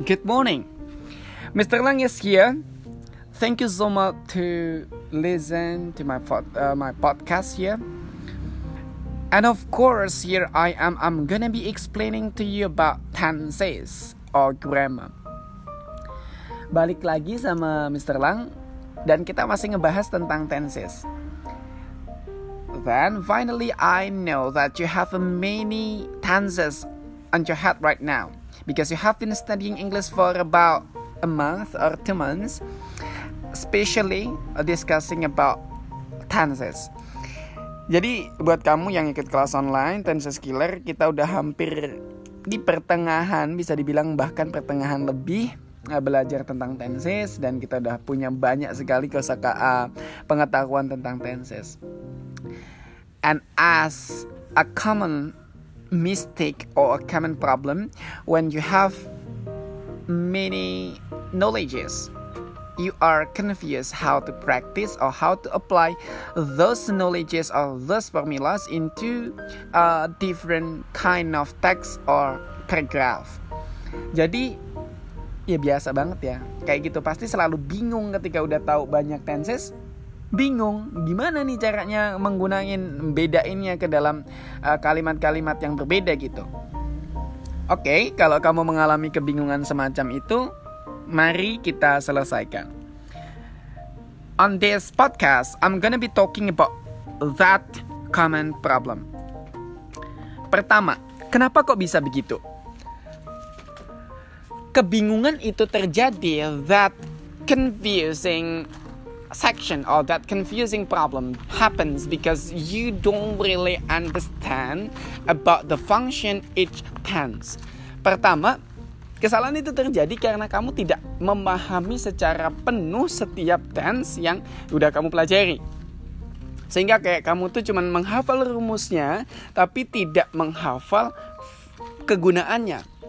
Good morning. Mr. Lang is here. Thank you so much to listen to my uh, my podcast here. And of course, here I am. I'm gonna be explaining to you about tenses or grammar. Balik lagi sama Mr. Lang dan kita masih ngebahas tentang tenses. Then finally I know that you have many tenses on your head right now because you have been studying English for about a month or two months, especially discussing about tenses. Jadi buat kamu yang ikut kelas online Tenses Killer kita udah hampir di pertengahan bisa dibilang bahkan pertengahan lebih eh, belajar tentang tenses dan kita udah punya banyak sekali kosakata pengetahuan tentang tenses. And as a common mistake or a common problem when you have many knowledges. You are confused how to practice or how to apply those knowledges or those formulas into a different kind of text or paragraph. Jadi ya biasa banget ya. Kayak gitu pasti selalu bingung ketika udah tahu banyak tenses bingung gimana nih caranya menggunakan bedainnya ke dalam uh, kalimat-kalimat uh, yang berbeda gitu. Oke, okay, kalau kamu mengalami kebingungan semacam itu, mari kita selesaikan. On this podcast, I'm gonna be talking about that common problem. Pertama, kenapa kok bisa begitu? Kebingungan itu terjadi that confusing section or that confusing problem happens because you don't really understand about the function each tense. Pertama, kesalahan itu terjadi karena kamu tidak memahami secara penuh setiap tense yang udah kamu pelajari. Sehingga kayak kamu tuh cuman menghafal rumusnya tapi tidak menghafal kegunaannya.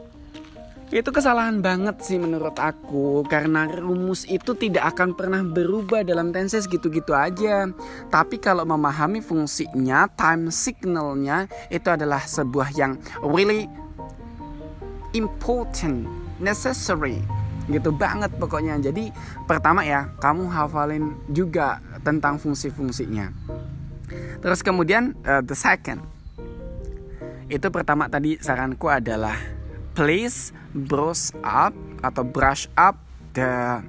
Itu kesalahan banget sih menurut aku karena rumus itu tidak akan pernah berubah dalam tenses gitu-gitu aja. Tapi kalau memahami fungsinya, time signalnya itu adalah sebuah yang really important, necessary gitu banget pokoknya. Jadi pertama ya, kamu hafalin juga tentang fungsi-fungsinya. Terus kemudian uh, the second. Itu pertama tadi saranku adalah please brush up atau brush up the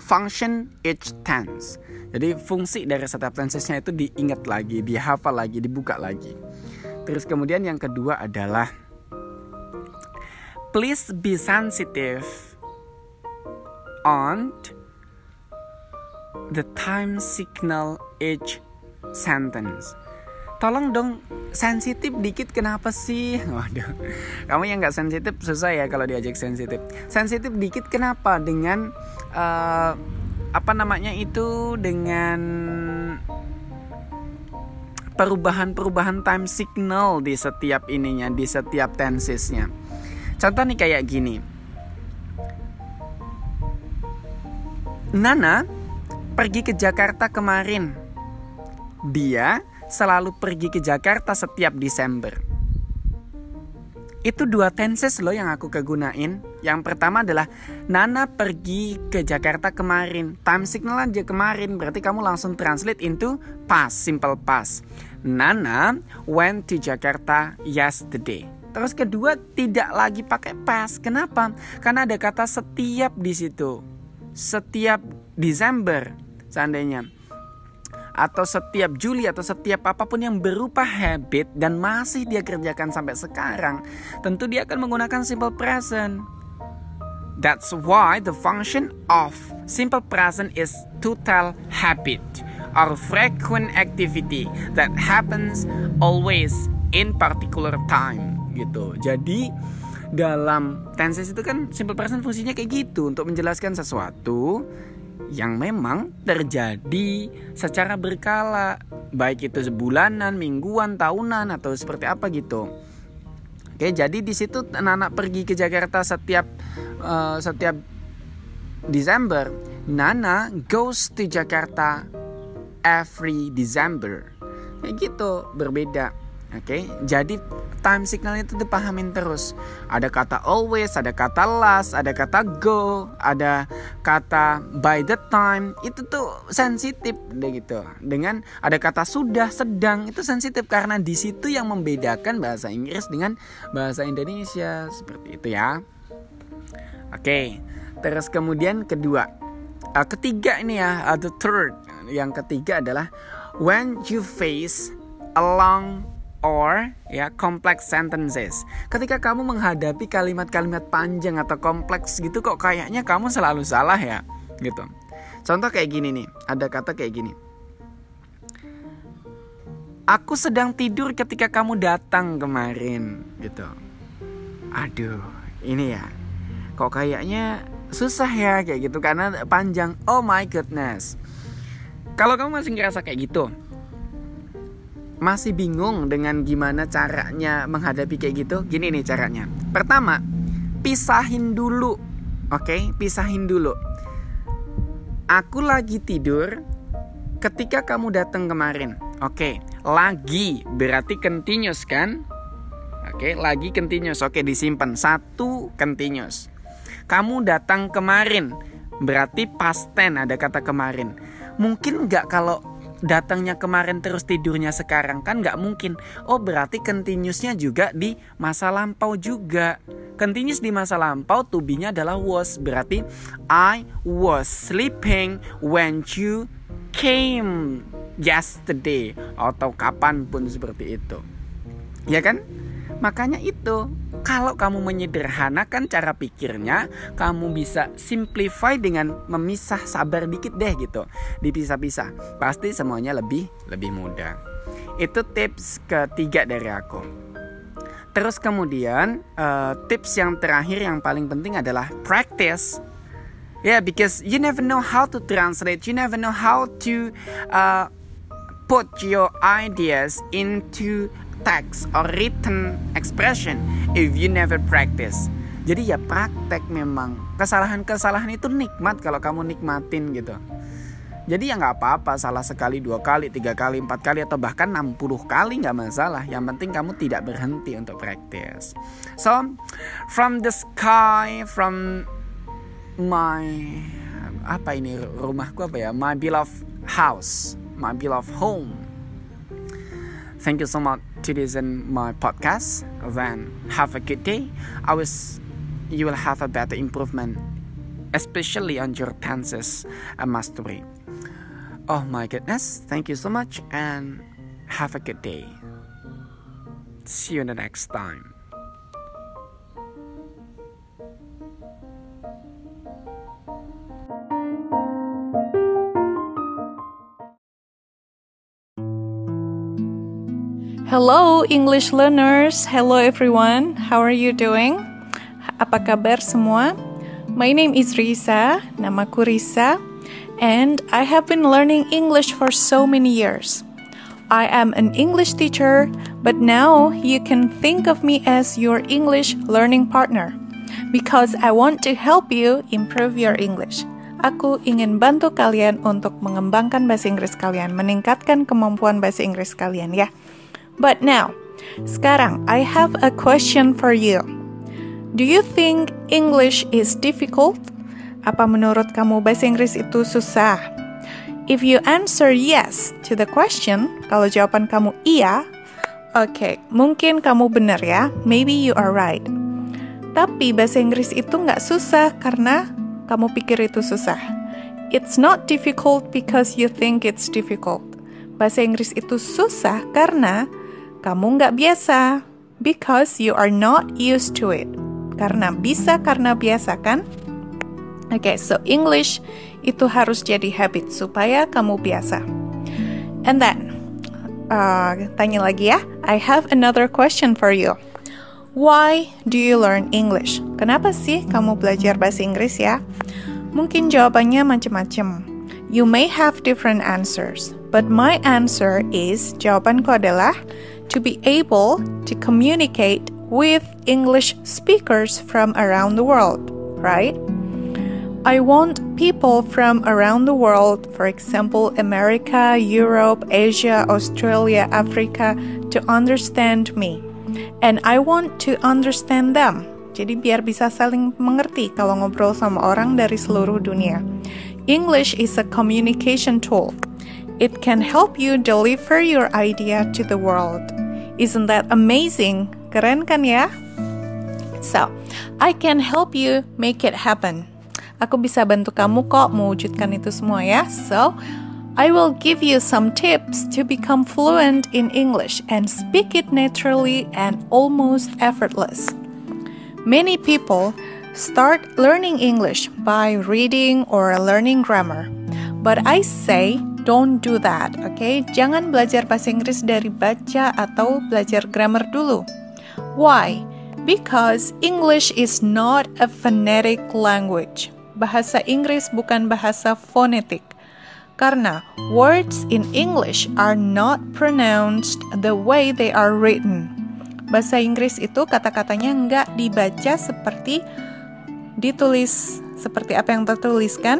function each tense. Jadi fungsi dari setiap tensesnya itu diingat lagi, dihafal lagi, dibuka lagi. Terus kemudian yang kedua adalah please be sensitive on the time signal each sentence tolong dong sensitif dikit kenapa sih? Waduh kamu yang nggak sensitif susah ya kalau diajak sensitif. Sensitif dikit kenapa? Dengan uh, apa namanya itu? Dengan perubahan-perubahan time signal di setiap ininya di setiap tensesnya contoh nih kayak gini. Nana pergi ke Jakarta kemarin. Dia selalu pergi ke Jakarta setiap Desember. Itu dua tenses loh yang aku kegunain. Yang pertama adalah Nana pergi ke Jakarta kemarin. Time signal aja kemarin. Berarti kamu langsung translate into past, simple past. Nana went to Jakarta yesterday. Terus kedua tidak lagi pakai past. Kenapa? Karena ada kata setiap di situ. Setiap Desember seandainya atau setiap Juli atau setiap apa pun yang berupa habit dan masih dia kerjakan sampai sekarang, tentu dia akan menggunakan simple present. That's why the function of simple present is to tell habit or frequent activity that happens always in particular time gitu. Jadi dalam tenses itu kan simple present fungsinya kayak gitu untuk menjelaskan sesuatu yang memang terjadi secara berkala, baik itu sebulanan, mingguan, tahunan atau seperti apa gitu. Oke, jadi di situ anak-anak pergi ke Jakarta setiap uh, setiap Desember. Nana goes to Jakarta every December. Kayak gitu, berbeda. Oke, okay? jadi time signal itu dipahamin terus. Ada kata always, ada kata last, ada kata go, ada kata by the time. Itu tuh sensitif deh gitu. Dengan ada kata sudah, sedang itu sensitif karena di situ yang membedakan bahasa Inggris dengan bahasa Indonesia seperti itu ya. Oke, okay. terus kemudian kedua, uh, ketiga ini ya, uh, the third. Yang ketiga adalah when you face a long or ya complex sentences. Ketika kamu menghadapi kalimat-kalimat panjang atau kompleks gitu kok kayaknya kamu selalu salah ya, gitu. Contoh kayak gini nih, ada kata kayak gini. Aku sedang tidur ketika kamu datang kemarin, gitu. Aduh, ini ya. Kok kayaknya susah ya kayak gitu karena panjang. Oh my goodness. Kalau kamu masih ngerasa kayak gitu, masih bingung dengan gimana caranya menghadapi kayak gitu? Gini nih caranya. Pertama, pisahin dulu. Oke, okay? pisahin dulu. Aku lagi tidur ketika kamu datang kemarin. Oke, okay. lagi berarti continuous kan? Oke, okay. lagi continuous. Oke, disimpan. Satu continuous. Kamu datang kemarin berarti past tense ada kata kemarin. Mungkin nggak kalau datangnya kemarin terus tidurnya sekarang kan nggak mungkin. Oh berarti continuousnya juga di masa lampau juga. Continuous di masa lampau tubinya adalah was berarti I was sleeping when you came yesterday atau kapan pun seperti itu. Ya kan? Makanya itu kalau kamu menyederhanakan cara pikirnya, kamu bisa simplify dengan memisah sabar dikit deh gitu. Dipisah-pisah. Pasti semuanya lebih lebih mudah. Itu tips ketiga dari aku. Terus kemudian uh, tips yang terakhir yang paling penting adalah practice. Yeah, because you never know how to translate, you never know how to uh, put your ideas into text or written expression if you never practice. Jadi ya praktek memang. Kesalahan-kesalahan itu nikmat kalau kamu nikmatin gitu. Jadi ya nggak apa-apa salah sekali, dua kali, tiga kali, empat kali atau bahkan 60 kali nggak masalah. Yang penting kamu tidak berhenti untuk praktis. So from the sky, from my apa ini rumahku apa ya? My beloved house, my beloved home. Thank you so much to listen my podcast. Then have a good day. I was you will have a better improvement, especially on your tenses and mastery. Oh my goodness! Thank you so much and have a good day. See you the next time. Hello English learners. Hello everyone. How are you doing? Apa kabar semua? My name is Risa, namaku Risa, and I have been learning English for so many years. I am an English teacher, but now you can think of me as your English learning partner because I want to help you improve your English. Aku ingin bantu kalian untuk mengembangkan bahasa Inggris kalian, meningkatkan kemampuan bahasa Inggris kalian ya. But now, sekarang I have a question for you. Do you think English is difficult? Apa menurut kamu bahasa Inggris itu susah? If you answer yes to the question, kalau jawaban kamu iya, oke, okay, mungkin kamu benar ya, maybe you are right. Tapi bahasa Inggris itu nggak susah karena kamu pikir itu susah. It's not difficult because you think it's difficult. Bahasa Inggris itu susah karena kamu nggak biasa because you are not used to it. Karena bisa karena biasa kan? Oke, okay, so English itu harus jadi habit supaya kamu biasa. And then, uh, tanya lagi ya. I have another question for you. Why do you learn English? Kenapa sih kamu belajar bahasa Inggris ya? Mungkin jawabannya macam-macam. You may have different answers, but my answer is jawabanku adalah to be able to communicate with English speakers from around the world, right? I want people from around the world, for example, America, Europe, Asia, Australia, Africa, to understand me. And I want to understand them. Jadi biar bisa saling mengerti kalau ngobrol sama orang dari seluruh dunia. English is a communication tool. It can help you deliver your idea to the world. Isn't that amazing? Keren kan ya? So, I can help you make it happen. Aku bisa bantu kamu kok mewujudkan itu semua ya. So, I will give you some tips to become fluent in English and speak it naturally and almost effortless. Many people start learning English by reading or learning grammar. But I say don't do that, okay? Jangan belajar bahasa Inggris dari baca atau belajar grammar dulu. Why? Because English is not a phonetic language bahasa Inggris bukan bahasa fonetik. Karena words in English are not pronounced the way they are written. Bahasa Inggris itu kata-katanya nggak dibaca seperti ditulis seperti apa yang tertuliskan.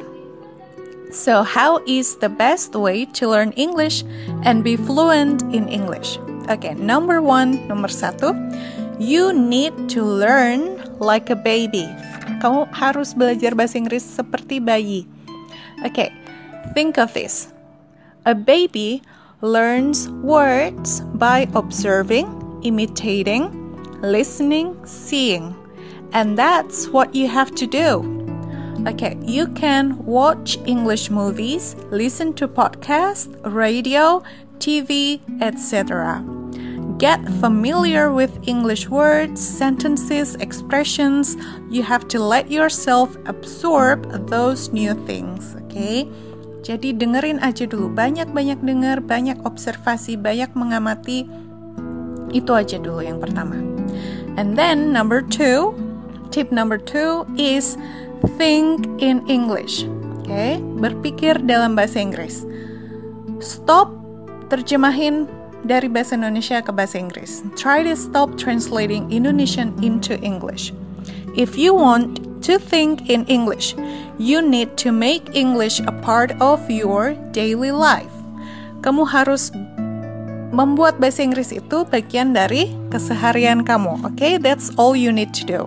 So, how is the best way to learn English and be fluent in English? Okay, number one, nomor satu, you need to learn like a baby. Kamu harus belajar bahasa Inggris seperti bayi. Okay, think of this. A baby learns words by observing, imitating, listening, seeing. And that's what you have to do. Okay, you can watch English movies, listen to podcasts, radio, TV, etc. Get familiar with English words, sentences, expressions. You have to let yourself absorb those new things, okay? Jadi dengerin aja dulu, banyak-banyak denger, banyak observasi, banyak mengamati. Itu aja dulu yang pertama. And then number two, tip number two is think in English. Oke, okay? berpikir dalam bahasa Inggris. Stop terjemahin dari bahasa Indonesia ke bahasa Inggris. Try to stop translating Indonesian into English. If you want to think in English, you need to make English a part of your daily life. Kamu harus membuat bahasa Inggris itu bagian dari keseharian kamu. Okay, that's all you need to do.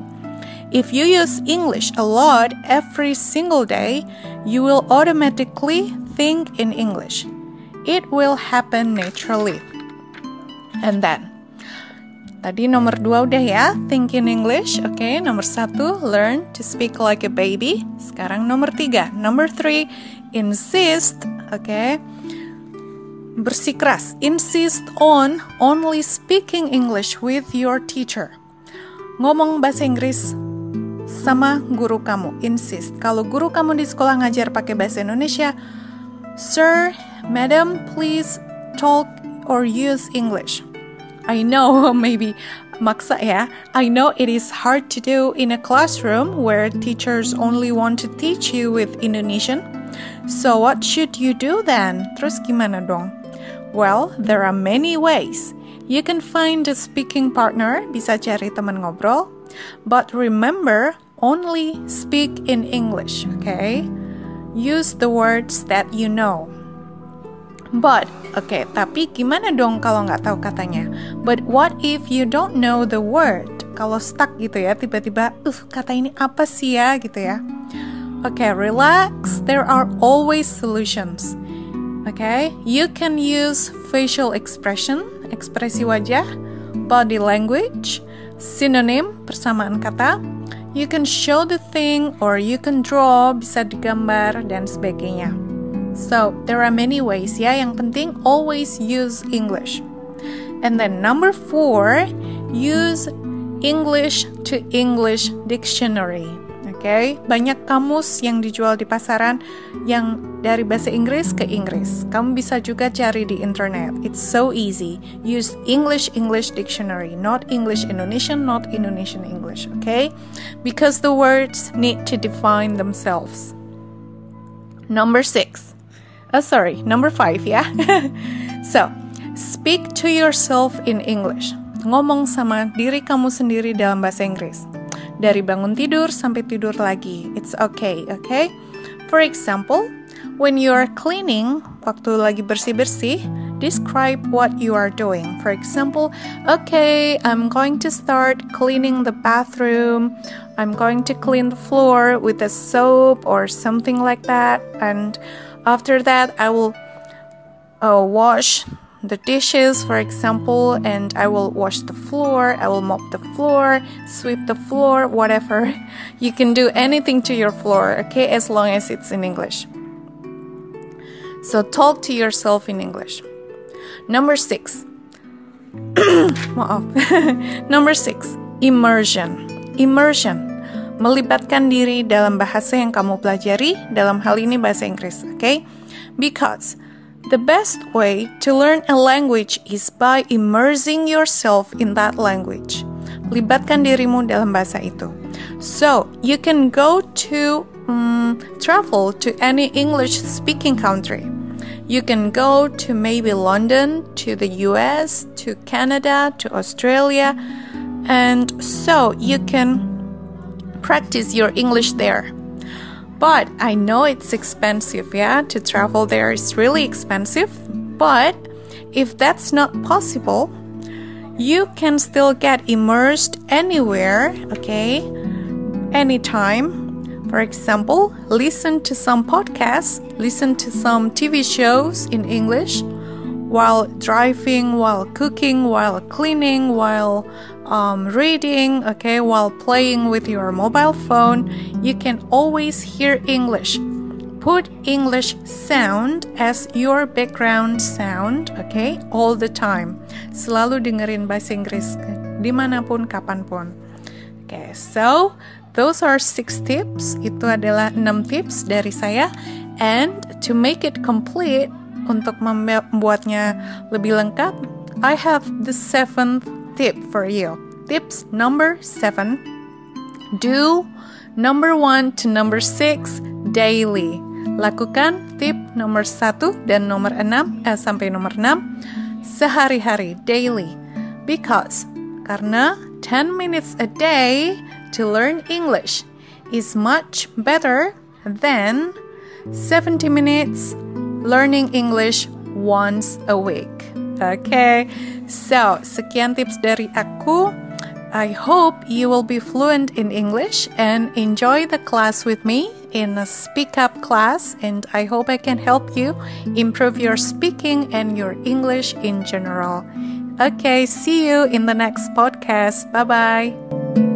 If you use English a lot every single day, you will automatically think in English. It will happen naturally and then. Tadi nomor dua udah ya, think in English. Oke, okay. nomor satu, learn to speak like a baby. Sekarang nomor tiga, number three, insist. Oke, okay. bersikeras, insist on only speaking English with your teacher. Ngomong bahasa Inggris sama guru kamu, insist. Kalau guru kamu di sekolah ngajar pakai bahasa Indonesia, Sir, Madam, please talk or use English. I know maybe maksa ya. I know it is hard to do in a classroom where teachers only want to teach you with Indonesian. So what should you do then? Terus gimana dong? Well, there are many ways. You can find a speaking partner, bisa cari teman ngobrol. But remember, only speak in English, okay? Use the words that you know. But, oke, okay, tapi gimana dong kalau nggak tahu katanya? But what if you don't know the word? Kalau stuck gitu ya, tiba-tiba, uh, kata ini apa sih ya gitu ya? Oke, okay, relax. There are always solutions. Oke, okay? you can use facial expression, ekspresi wajah, body language, synonym, persamaan kata. You can show the thing or you can draw, bisa digambar dan sebagainya. So, there are many ways ya. Yang penting always use English. And then number four, use English to English dictionary. Okay? banyak kamus yang dijual di pasaran yang dari bahasa Inggris ke Inggris. Kamu bisa juga cari di internet. It's so easy. Use English English dictionary, not English Indonesian, not Indonesian English, okay? Because the words need to define themselves. Number six, Oh, sorry, number five ya. so, speak to yourself in English. Ngomong sama diri kamu sendiri dalam bahasa Inggris. Dari bangun tidur sampai tidur lagi. It's okay, okay? For example, when you are cleaning, waktu lagi bersih-bersih, describe what you are doing. For example, okay, I'm going to start cleaning the bathroom. I'm going to clean the floor with a soap or something like that. And after that, I will uh, wash the dishes, for example, and I will wash the floor, I will mop the floor, sweep the floor, whatever. You can do anything to your floor, okay, as long as it's in English. So talk to yourself in English. Number six. Maaf. Number six, immersion. Immersion. Melibatkan diri dalam bahasa yang kamu pelajari, dalam hal ini bahasa Inggris, okay? Because The best way to learn a language is by immersing yourself in that language. Libatkan dirimu dalam bahasa itu. So, you can go to um, travel to any English speaking country. You can go to maybe London, to the US, to Canada, to Australia, and so you can practice your English there. But I know it's expensive, yeah, to travel there is really expensive. But if that's not possible, you can still get immersed anywhere, okay, anytime. For example, listen to some podcasts, listen to some TV shows in English while driving, while cooking, while cleaning, while um, reading, okay, while playing with your mobile phone, you can always hear English. Put English sound as your background sound, okay, all the time. Selalu dengerin bahasa Inggris di mana pun, kapan pun. Okay, so those are six tips. Itu adalah enam tips dari saya. And to make it complete, untuk membuatnya lebih lengkap, I have the seventh tip for you. Tips number seven do number one to number six daily. Lakukan tip nomor satu dan nomor enam eh, sampai nomor enam sehari-hari daily. Because karena 10 minutes a day to learn English is much better than 70 minutes learning English once a week. Okay, so sekian tips dari aku. I hope you will be fluent in English and enjoy the class with me in a speak up class. And I hope I can help you improve your speaking and your English in general. Okay, see you in the next podcast. Bye bye.